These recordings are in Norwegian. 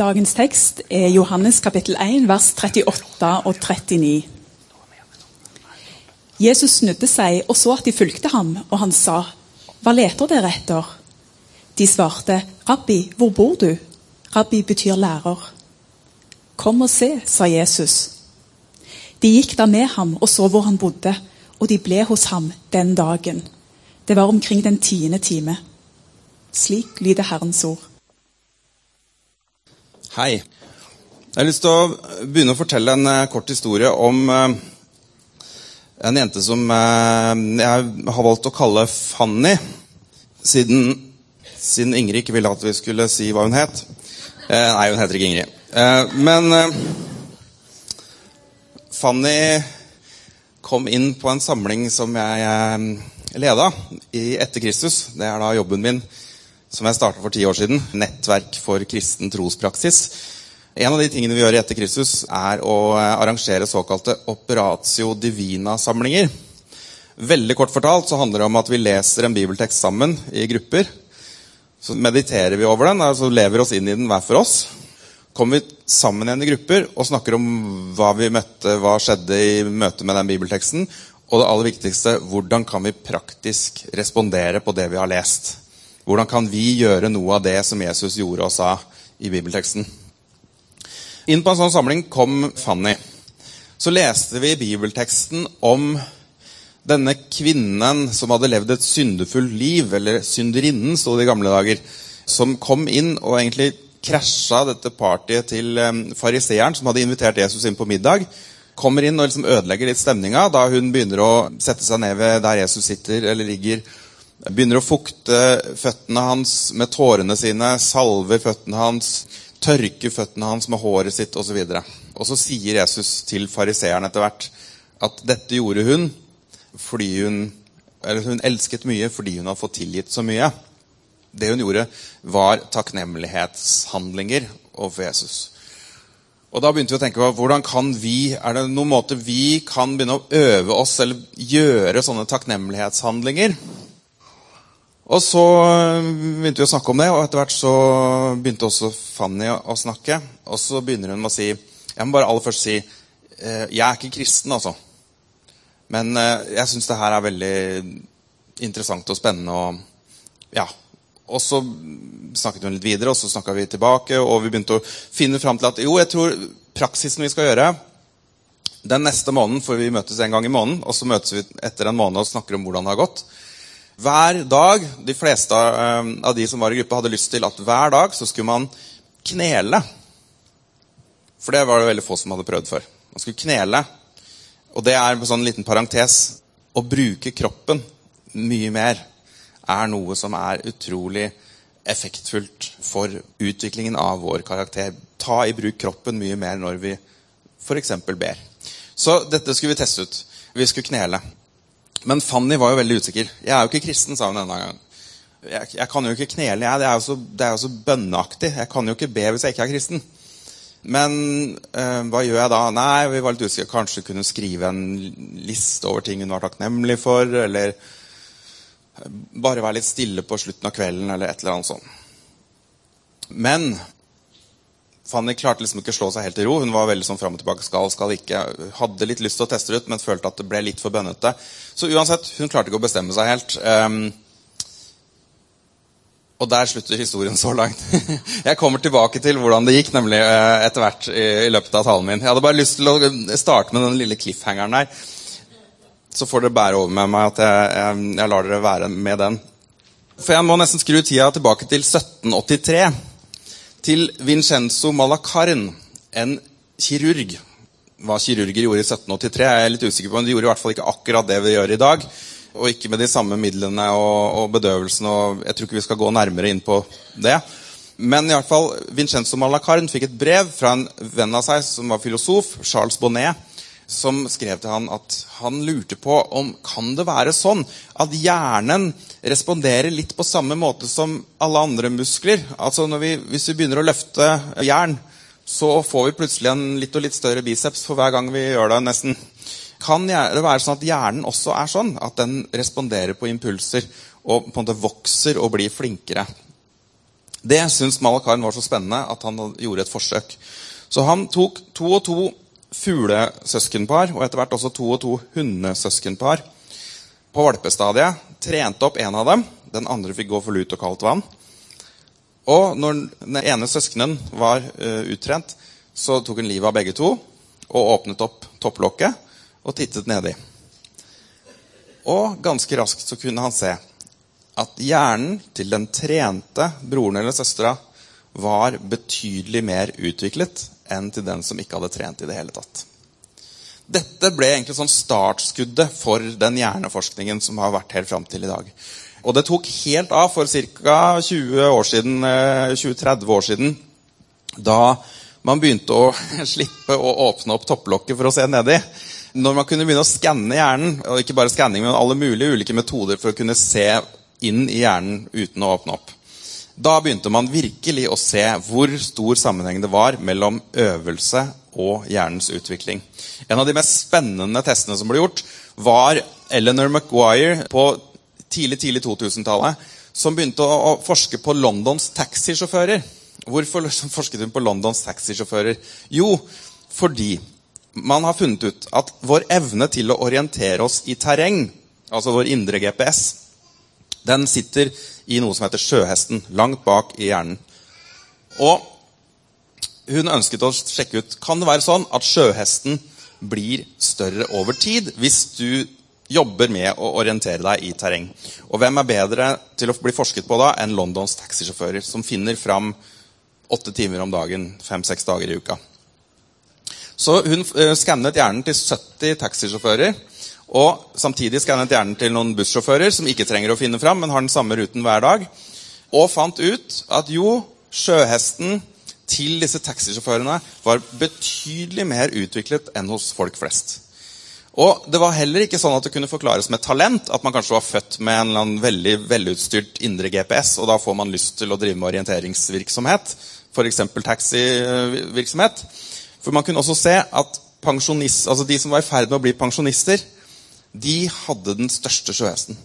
Dagens tekst er Johannes kapittel 1, vers 38 og 39. Jesus snudde seg og så at de fulgte ham, og han sa, 'Hva leter dere etter?' De svarte, 'Rabbi, hvor bor du?' Rabbi betyr lærer. 'Kom og se', sa Jesus. De gikk da med ham og så hvor han bodde, og de ble hos ham den dagen. Det var omkring den tiende time. Slik lyder Herrens ord. Hei. Jeg har lyst til å begynne å fortelle en eh, kort historie om eh, en jente som eh, jeg har valgt å kalle Fanny, siden, siden Ingrid ikke ville at vi skulle si hva hun het. nei, hun heter ikke Ingrid. men Fanny kom inn på en samling som jeg leda i Etter Kristus. Det er da jobben min som jeg starta for ti år siden. Nettverk for kristen trospraksis. En av de tingene vi gjør Etter Kristus, er å arrangere såkalte operatio divina-samlinger. Veldig kort fortalt så handler det om at vi leser en bibeltekst sammen i grupper. Så mediterer vi over den, altså lever oss inn i den hver for oss. Kommer vi sammen igjen i grupper og snakker om hva vi møtte, hva skjedde i møte med den bibelteksten. Og det aller viktigste hvordan kan vi praktisk respondere på det vi har lest. Hvordan kan vi gjøre noe av det som Jesus gjorde og sa i bibelteksten? Inn på en sånn samling kom Fanny. Så leste vi bibelteksten om denne kvinnen som hadde levd et syndefullt liv, eller synderinnen, sto det i gamle dager, som kom inn og egentlig krasja dette partyet til eh, fariseeren, som hadde invitert Jesus inn på middag. Kommer inn og liksom ødelegger litt stemninga da hun begynner å sette seg ned ved der Jesus sitter eller ligger begynner å fukte føttene hans med tårene sine, salver føttene hans, tørker føttene hans med håret sitt osv. Og, og så sier Jesus til fariseeren etter hvert at dette gjorde hun fordi hun, eller hun elsket mye fordi hun hadde fått tilgitt så mye. Det hun gjorde, var takknemlighetshandlinger overfor Jesus. Og Da begynte vi å tenke på hvordan kan vi, er det noen måte vi kan begynne å øve oss eller gjøre sånne takknemlighetshandlinger og så eh, begynte vi å snakke om det, og etter hvert så begynte også Fanny å snakke. Og så begynner hun med å si Jeg må bare aller først si eh, Jeg er ikke kristen, altså. Men eh, jeg syns det her er veldig interessant og spennende. Og, ja. og så snakket hun litt videre, og så snakka vi tilbake. Og vi begynte å finne fram til at jo, jeg tror praksisen vi skal gjøre den neste måneden, for vi møtes en gang i måneden, og så møtes vi etter en måned og snakker om hvordan det har gått. Hver dag, De fleste eh, av de som var i gruppa, hadde lyst til at hver dag så skulle man knele. For det var det veldig få som hadde prøvd før. Man skulle knele. Og det er en sånn liten parentes. Å bruke kroppen mye mer er noe som er utrolig effektfullt for utviklingen av vår karakter. Ta i bruk kroppen mye mer når vi f.eks. ber. Så dette skulle vi teste ut. Vi skulle knele. Men Fanny var jo veldig usikker. 'Jeg er jo ikke kristen', sa hun denne gangen. Jeg, jeg kan jo ikke knele, jeg. Det er jo, så, det er jo så bønneaktig. Jeg kan jo ikke be hvis jeg ikke er kristen. Men øh, hva gjør jeg da? Nei, vi var litt usikre. Kanskje kunne skrive en liste over ting hun var takknemlig for. Eller bare være litt stille på slutten av kvelden, eller et eller annet sånt. Men Fanny klarte liksom ikke å slå seg helt i ro. Hun var veldig sånn fram og tilbake. skal, skal ikke. Hadde litt lyst til å teste det ut, men følte at det ble litt for bønnete. Så uansett, hun klarte ikke å bestemme seg helt. Um, og der slutter historien så langt. jeg kommer tilbake til hvordan det gikk nemlig eh, etter hvert i, løpet av talen min. Jeg hadde bare lyst til å starte med den lille cliffhangeren der. Så får dere bære over med meg at jeg, jeg, jeg lar dere være med den. For jeg må nesten skru tida tilbake til 1783 til Vincenzo Malacarn, en kirurg. Hva kirurger gjorde i 1783, er jeg litt usikker på, men de gjorde i hvert fall ikke akkurat det vi gjør i dag. Og ikke med de samme midlene og, og bedøvelsen. og Jeg tror ikke vi skal gå nærmere inn på det. Men i hvert fall, Vincenzo Malacarn fikk et brev fra en venn av seg som var filosof, Charles Bonnet, som skrev til han at han lurte på om kan det være sånn at hjernen responderer litt på samme måte som alle andre muskler. Altså vi, Hvis vi begynner å løfte jern, så får vi plutselig en litt og litt større biceps for hver gang vi gjør det. nesten. Kan det være sånn at hjernen også er sånn? At den responderer på impulser og på en måte vokser og blir flinkere? Det syntes Malakaren var så spennende at han gjorde et forsøk. Så han tok to og to fuglesøskenpar, og etter hvert også to og to hundesøskenpar, på valpestadiet. Trente opp en av dem. Den andre fikk gå for lut og kaldt vann. Og når den ene søskenen var uh, uttrent, så tok han livet av begge to og åpnet opp topplokket og tittet nedi. Og ganske raskt så kunne han se at hjernen til den trente broren eller søstera var betydelig mer utviklet enn til den som ikke hadde trent i det hele tatt. Dette ble egentlig sånn startskuddet for den hjerneforskningen som har vært helt fram til i dag. Og det tok helt av for ca. 20 år siden, 20-30 eh, år siden. Da man begynte å slippe å åpne opp topplokket for å se nedi. Når man kunne begynne å skanne hjernen, og ikke bare skanning, men alle mulige ulike metoder for å kunne se inn i hjernen uten å åpne opp. Da begynte man virkelig å se hvor stor sammenheng det var mellom øvelse og hjernens utvikling. En av de mest spennende testene som ble gjort, var Eleanor Maguire på tidlig tidlig 2000-tallet, som begynte å, forske på Londons taxisjåfører. Hvorfor forsket hun på Londons taxisjåfører? Jo, fordi man har funnet ut at vår evne til å orientere oss i terreng, altså vår indre GPS, den sitter i noe som heter sjøhesten, langt bak i hjernen. Og hun ønsket å sjekke ut kan det være sånn at sjøhesten blir større over tid hvis du jobber med å orientere deg i terreng. Og hvem er bedre til å bli forsket på da enn Londons taxisjåfører, som finner fram åtte timer om dagen fem-seks dager i uka. Så hun uh, skannet hjernen til 70 taxisjåfører. Og samtidig skannet hjernen til noen bussjåfører som ikke trenger å finne fram, men har den samme ruten hver dag. Og fant ut at jo, sjøhesten til disse taxisjåførene var betydelig mer utviklet enn hos folk flest. Og det var heller ikke sånn at det kunne forklares med talent. At man kanskje var født med en veldig velutstyrt indre GPS, og da får man lyst til å drive med orienteringsvirksomhet. F.eks. taxivirksomhet. For man kunne også se at altså de som var i ferd med å bli pensjonister, de hadde den største sjøhesten.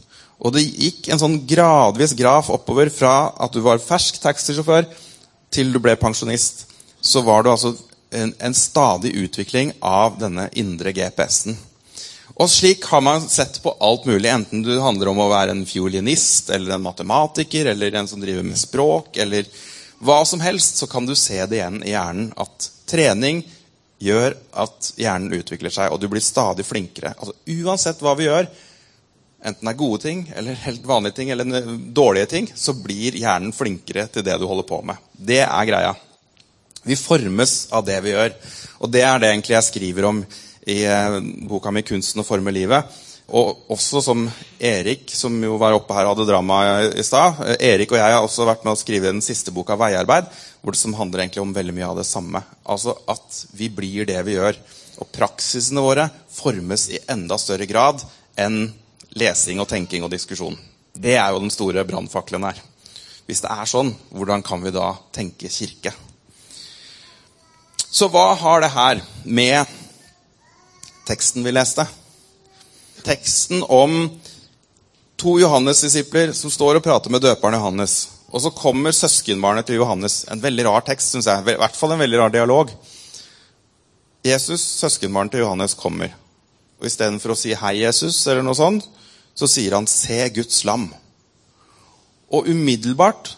Og det gikk en sånn gradvis graf oppover fra at du var fersk taxisjåfør, til du ble pensjonist. Så var det altså en, en stadig utvikling av denne indre GPS-en. Og slik har man sett på alt mulig, enten du handler om å være en fiolinist eller en matematiker eller en som driver med språk, eller hva som helst, så kan du se det igjen i hjernen at trening gjør at hjernen utvikler seg, og du blir stadig flinkere. Altså, uansett hva vi gjør, enten det er gode ting eller helt vanlige ting eller dårlige ting, så blir hjernen flinkere til det du holder på med. Det er greia. Vi formes av det vi gjør. Og det er det egentlig jeg skriver om i eh, boka mi 'Kunsten å forme livet'. Og også som Erik, som jo var oppe her og hadde drama i stad. Erik og jeg har også vært med å skrive den siste boka 'Veiarbeid', hvor det som handler egentlig om veldig mye av det samme. Altså at vi blir det vi gjør. Og praksisene våre formes i enda større grad enn lesing og tenking og diskusjon. Det er jo den store brannfakkelen her. Hvis det er sånn, hvordan kan vi da tenke kirke? Så hva har det her med teksten vi leste. Teksten om to Johannes-disipler som står og prater med døperen Johannes. Og så kommer søskenbarnet til Johannes. En veldig rar tekst, syns jeg. I hvert fall en veldig rar dialog. Jesus, søskenbarnet til Johannes, kommer. Og Istedenfor å si 'Hei, Jesus', eller noe sånt, så sier han 'Se Guds lam'. Og umiddelbart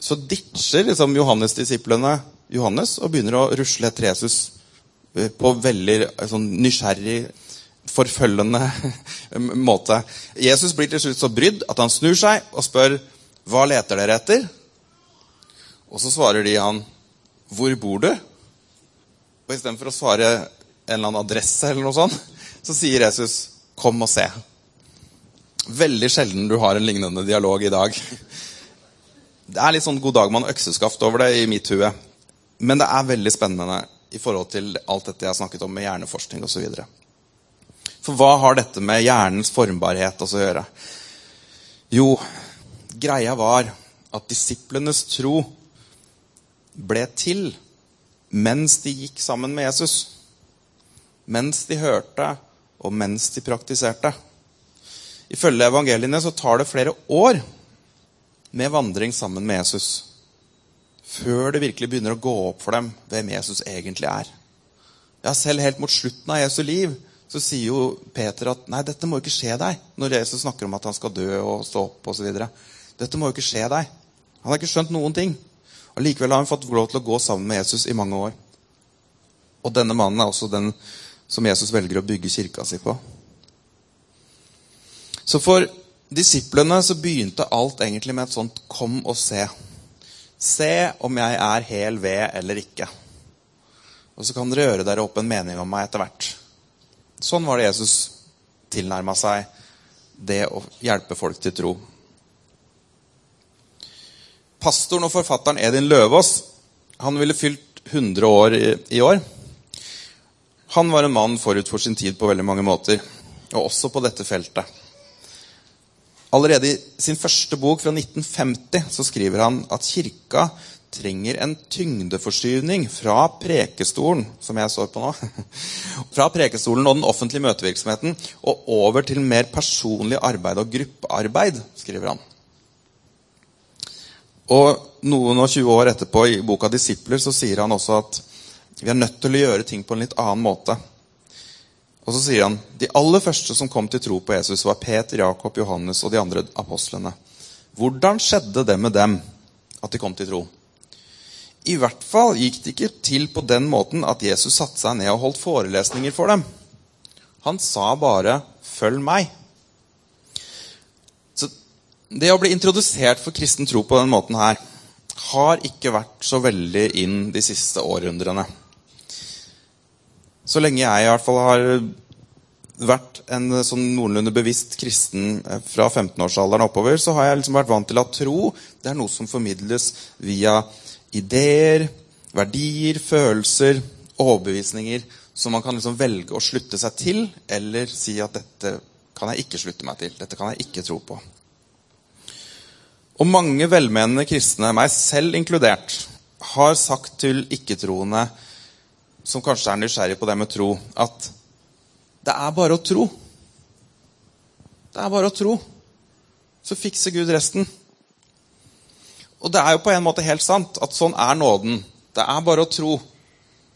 så ditcher liksom Johannes-disiplene Johannes og begynner å rusle etter Jesus Eh, på veldig eh, sånn nysgjerrig, forfølgende måte. Jesus blir til slutt så brydd at han snur seg og spør hva leter dere etter. Og så svarer de han hvor bor du? Og istedenfor å svare en eller annen adresse, eller noe sånt, så sier Jesus kom og se. Veldig sjelden du har en lignende dialog i dag. Det er litt sånn god dag mann økseskaft over det i mitt hue. Men det er veldig spennende i forhold til alt dette jeg har snakket om med hjerneforskning osv. For hva har dette med hjernens formbarhet å gjøre? Jo, greia var at disiplenes tro ble til mens de gikk sammen med Jesus. Mens de hørte, og mens de praktiserte. Ifølge evangeliene så tar det flere år med vandring sammen med Jesus. før det virkelig begynner å gå opp for dem hvem Jesus egentlig er. Ja, Selv helt mot slutten av Jesu liv så sier jo Peter at nei, dette må ikke skje deg. Når Jesus snakker om at han skal dø og stå opp osv. Dette må jo ikke skje deg. Han har ikke skjønt noen ting. Og Likevel har han fått lov til å gå sammen med Jesus i mange år. Og denne mannen er også den som Jesus velger å bygge kirka si på. Så for disiplene så begynte alt egentlig med et sånt 'kom og se'. Se om jeg er hel ved eller ikke. Og så kan dere gjøre dere opp en mening om meg etter hvert. Sånn var det Jesus tilnærma seg det å hjelpe folk til tro. Pastoren og forfatteren Edin Løvaas han ville fylt 100 år i, år. Han var en mann forut for sin tid på veldig mange måter, og også på dette feltet. Allerede i sin første bok fra 1950 så skriver han at kirka trenger en tyngdeforskyvning fra prekestolen, som jeg står på nå, fra prekestolen og den offentlige møtevirksomheten og over til mer personlig arbeid og gruppearbeid, skriver han. Og noen og 20 år etterpå, i boka 'Disipler', så sier han også at vi er nødt til å gjøre ting på en litt annen måte. Og så sier han de aller første som kom til tro på Jesus, var Peter, Jakob, Johannes og de andre apostlene. Hvordan skjedde det med dem at de kom til tro? I hvert fall gikk det ikke til på den måten at Jesus satte seg ned og holdt forelesninger for dem. Han sa bare 'følg meg'. Så det å bli introdusert for kristen tro på den måten her har ikke vært så veldig inn de siste århundrene. Så lenge jeg i hvert fall har vært en sånn noenlunde bevisst kristen eh, fra 15-årsalderen oppover, så har jeg liksom vært vant til at tro det er noe som formidles via ideer, verdier, følelser, overbevisninger som man kan liksom velge å slutte seg til, eller si at dette kan jeg ikke slutte meg til. Dette kan jeg ikke tro på. Og mange velmenende kristne, meg selv inkludert, har sagt til ikke-troende som kanskje er nysgjerrig på det med tro, at det er bare å tro. Det er bare å tro. Så fikser Gud resten. Og det er jo på en måte helt sant at sånn er nåden. Det er bare å tro.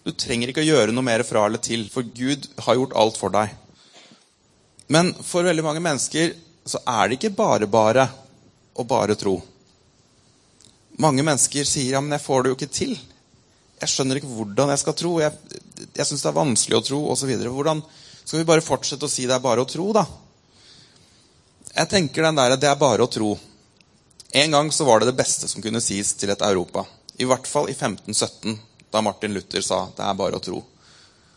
Du trenger ikke å gjøre noe mer fra eller til, for Gud har gjort alt for deg. Men for veldig mange mennesker så er det ikke bare bare å bare tro. Mange mennesker sier ja, men jeg får det jo ikke til. Jeg skjønner ikke hvordan jeg skal tro. Jeg, jeg syns det er vanskelig å tro osv. Hvordan skal vi bare fortsette å si det er bare å tro, da? Jeg tenker den der, Det er bare å tro. En gang så var det det beste som kunne sies til et Europa. I hvert fall i 1517, da Martin Luther sa 'det er bare å tro'.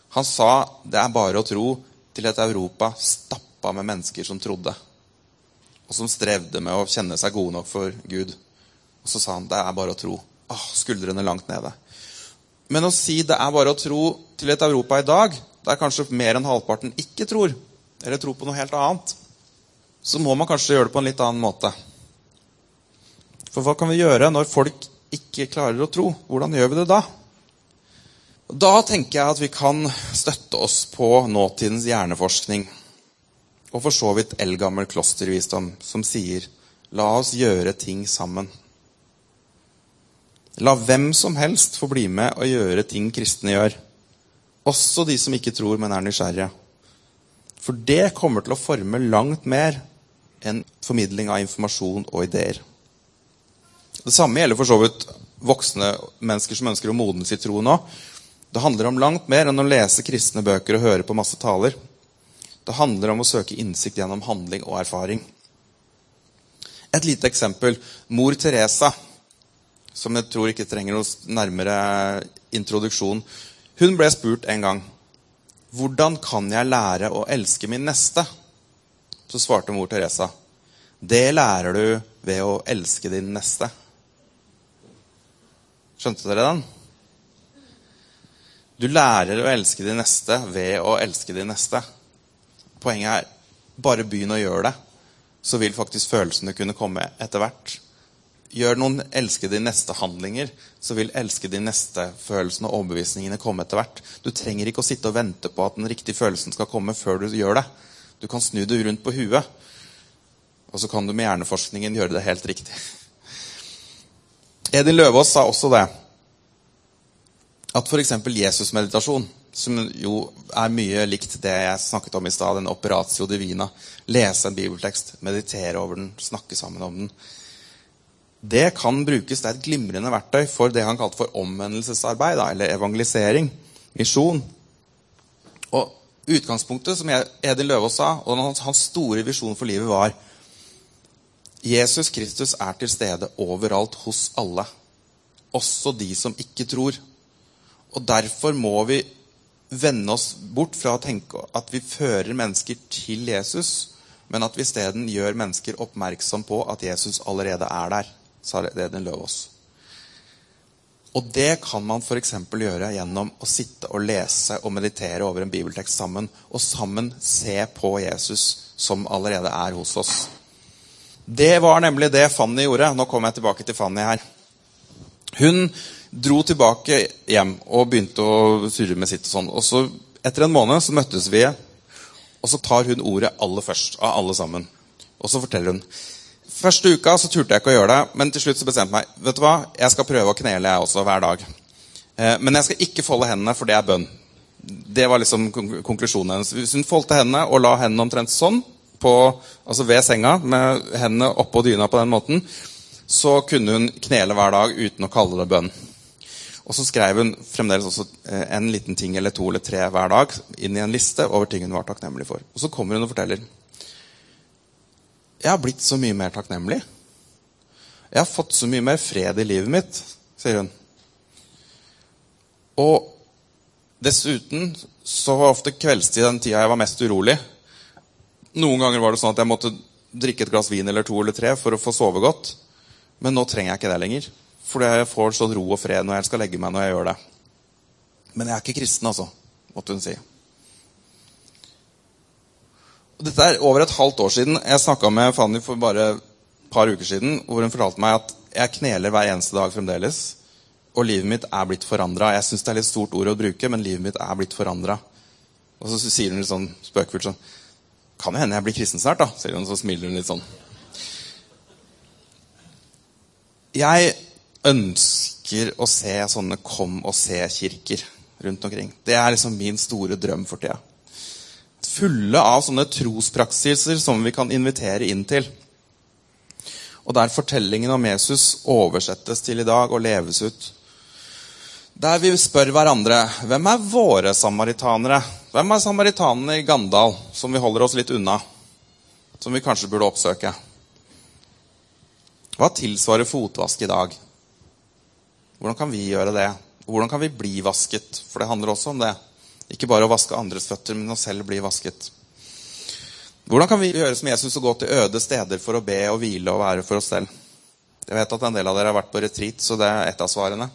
Han sa 'det er bare å tro' til et Europa stappa med mennesker som trodde. Og som strevde med å kjenne seg gode nok for Gud. Og så sa han 'det er bare å tro'. Åh, skuldrene langt nede. Men å si det er bare å tro til et Europa i dag, der kanskje mer enn halvparten ikke tror, eller tror på noe helt annet, så må man kanskje gjøre det på en litt annen måte. For hva kan vi gjøre når folk ikke klarer å tro? Hvordan gjør vi det da? Da tenker jeg at vi kan støtte oss på nåtidens hjerneforskning. Og for så vidt eldgammel klostervisdom, som sier la oss gjøre ting sammen. La hvem som helst få bli med og gjøre ting kristne gjør. Også de som ikke tror, men er nysgjerrige. For det kommer til å forme langt mer enn formidling av informasjon og ideer. Det samme gjelder for så vidt voksne mennesker som ønsker å modnes i tro nå. Det handler om langt mer enn å lese kristne bøker og høre på masse taler. Det handler om å søke innsikt gjennom handling og erfaring. Et lite eksempel. Mor Teresa som jeg tror ikke trenger noen nærmere introduksjon. Hun ble spurt en gang hvordan kan jeg lære å elske min neste? Så svarte mor Teresa det lærer du ved å elske din neste. Skjønte dere den? Du lærer å elske de neste ved å elske de neste. Poenget er bare begynn å gjøre det, så vil faktisk følelsene kunne komme etter hvert gjør noen elske de neste handlinger, så vil elske de neste følelsene og overbevisningene komme etter hvert. Du trenger ikke å sitte og vente på at den riktige følelsen skal komme før du gjør det. Du kan snu det rundt på huet, og så kan du med hjerneforskningen gjøre det helt riktig. Edin Løvaas sa også det. At f.eks. Jesusmeditasjon, som jo er mye likt det jeg snakket om i stad, en operatio divina, lese en bibeltekst, meditere over den, snakke sammen om den Det kan brukes, det er et glimrende verktøy for det han kalte for omvendelsesarbeid, eller evangelisering, misjon. Og utgangspunktet, som Edin Løvaas sa, og hans store visjon for livet var Jesus Kristus er til stede overalt hos alle, også de som ikke tror. Og Derfor må vi vende oss bort fra å tenke at vi fører mennesker til Jesus, men at vi isteden gjør mennesker oppmerksom på at Jesus allerede er der, sa Redin Løvaas. Og det kan man f.eks. gjøre gjennom å sitte og lese og meditere over en bibeltekst sammen, og sammen se på Jesus som allerede er hos oss. Det var nemlig det Fanny gjorde. Nå kommer jeg tilbake til Fanny her. Hun dro tilbake hjem og begynte å surre med sitt. og sånn. Og så Etter en måned så møttes vi, og så tar hun ordet aller først av alle sammen. Og så forteller hun Første uka så turte jeg ikke å gjøre det, men til slutt så bestemte jeg meg vet du hva, jeg skal prøve å knele jeg også hver dag. Eh, men jeg skal ikke folde hendene, for det er bønn. Det var liksom konklusjonen hennes. Hvis hun foldte hendene og la hendene omtrent sånn, på, altså ved senga med hendene oppå dyna på den måten, så kunne hun knele hver dag uten å kalle det bønn. Og så skrev hun fremdeles også eh, en liten ting eller to eller tre hver dag inn i en liste over ting hun var takknemlig for. Og så kommer hun og forteller. Jeg har blitt så mye mer takknemlig. Jeg har fått så mye mer fred i livet mitt, sier hun. Og dessuten så var ofte kveldstid den tida jeg var mest urolig. Noen ganger var det sånn at jeg måtte drikke et glass vin eller to eller tre for å få sove godt. Men nå trenger jeg ikke det lenger. Fordi jeg får sånn ro og fred når jeg skal legge meg når jeg gjør det. Men jeg er ikke kristen, altså, måtte hun si. Dette er over et halvt år siden. Jeg snakka med Fanny for bare et par uker siden, hvor hun fortalte meg at jeg kneler hver eneste dag fremdeles. Og livet mitt er blitt forandra. Jeg syns det er litt stort ord å bruke, men livet mitt er blitt forandra. Og så sier hun litt sånn spøkefullt sånn kan jo hende jeg blir kristen snart, da, sier hun, så smiler hun litt sånn. Jeg ønsker å se sånne kom og se-kirker rundt omkring. Det er liksom min store drøm for tida. Fulle av sånne trospraksiser som vi kan invitere inn til. Og der fortellingen om Jesus oversettes til i dag og leves ut. Der vi spør hverandre hvem er våre samaritanere hvem er samaritanene i Gandal som vi holder oss litt unna? Som vi kanskje burde oppsøke? Hva tilsvarer fotvask i dag? Hvordan kan vi gjøre det? Hvordan kan vi bli vasket? For det handler også om det. Ikke bare å vaske andres føtter, men å selv bli vasket. Hvordan kan vi gjøre som Jesus og gå til øde steder for å be og hvile og være for oss selv? Jeg vet at en del av dere har vært på retreat, så det er ett av svarene.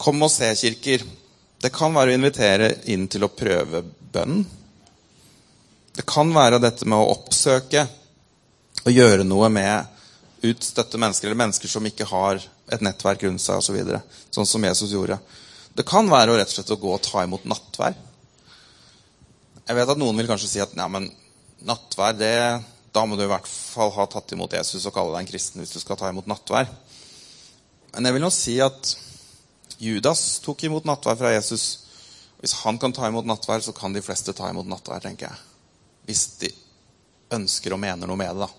Kom og se, kirker. Det kan være å invitere inn til å prøve bønn. Det kan være dette med å oppsøke og gjøre noe med utstøtte mennesker, eller mennesker som ikke har et nettverk rundt seg osv. Så videre, sånn som Jesus gjorde. Det kan være å rett og slett gå og ta imot nattvær. Jeg vet at noen vil kanskje si at ja, men nattvær, det, da må du i hvert fall ha tatt imot Jesus og kalle deg en kristen hvis du skal ta imot nattvær. Men jeg vil nå si at Judas tok imot nattvær fra Jesus. Hvis han kan ta imot nattvær, så kan de fleste ta imot nattvær, tenker jeg. Hvis de ønsker og mener noe med det, da.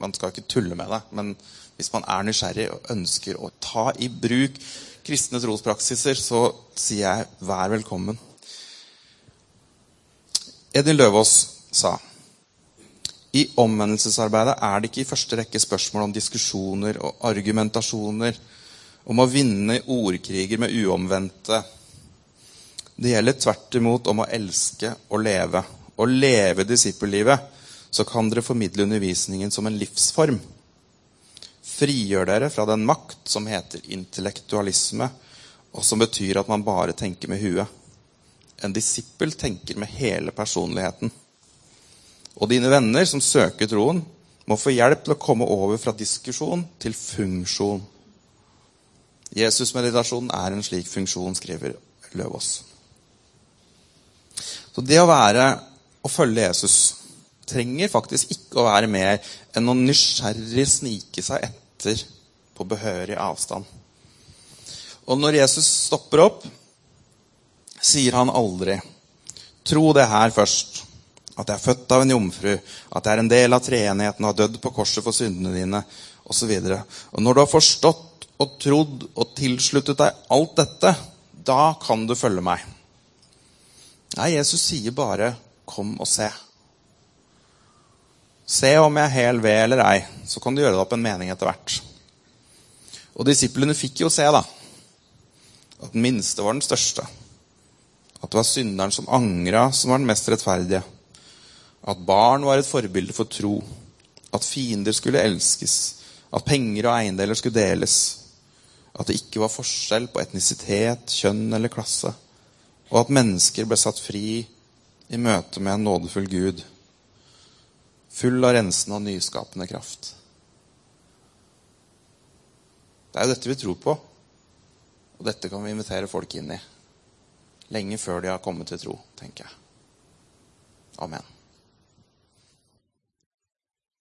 Man skal ikke tulle med det, men hvis man er nysgjerrig og ønsker å ta i bruk kristne trospraksiser, så sier jeg vær velkommen. Edin Løvaas sa i omvendelsesarbeidet er det ikke i første rekke spørsmål om diskusjoner og argumentasjoner om å vinne ordkriger med uomvendte. Det gjelder tvert imot om å elske og leve. Å leve disippellivet, så kan dere formidle undervisningen som en livsform. Frigjør dere fra den makt som heter intellektualisme, og som betyr at man bare tenker med huet. En disippel tenker med hele personligheten. Og dine venner som søker troen, må få hjelp til å komme over fra diskusjon til funksjon. Jesus-meditasjonen er en slik funksjon, skriver Løvaas. Så det å være å følge Jesus, trenger faktisk ikke å være mer enn å nysgjerrig snike seg etter på behørig avstand. Og når Jesus stopper opp, sier han aldri Tro det her først. At jeg er født av en jomfru, at jeg er en del av treenigheten og har dødd på korset for syndene dine. Og, så og når du har forstått og trodd og tilsluttet deg alt dette, da kan du følge meg. Nei, Jesus sier bare 'kom og se'. Se om jeg er hel ved eller ei, så kan du gjøre deg opp en mening etter hvert. Og disiplene fikk jo se, da. At den minste var den største. At det var synderen som angra, som var den mest rettferdige. At barn var et forbilde for tro. At fiender skulle elskes. At penger og eiendeler skulle deles. At det ikke var forskjell på etnisitet, kjønn eller klasse. Og at mennesker ble satt fri i møte med en nådefull Gud. Full av rensende og nyskapende kraft. Det er jo dette vi tror på, og dette kan vi invitere folk inn i lenge før de har kommet til tro, tenker jeg. Amen.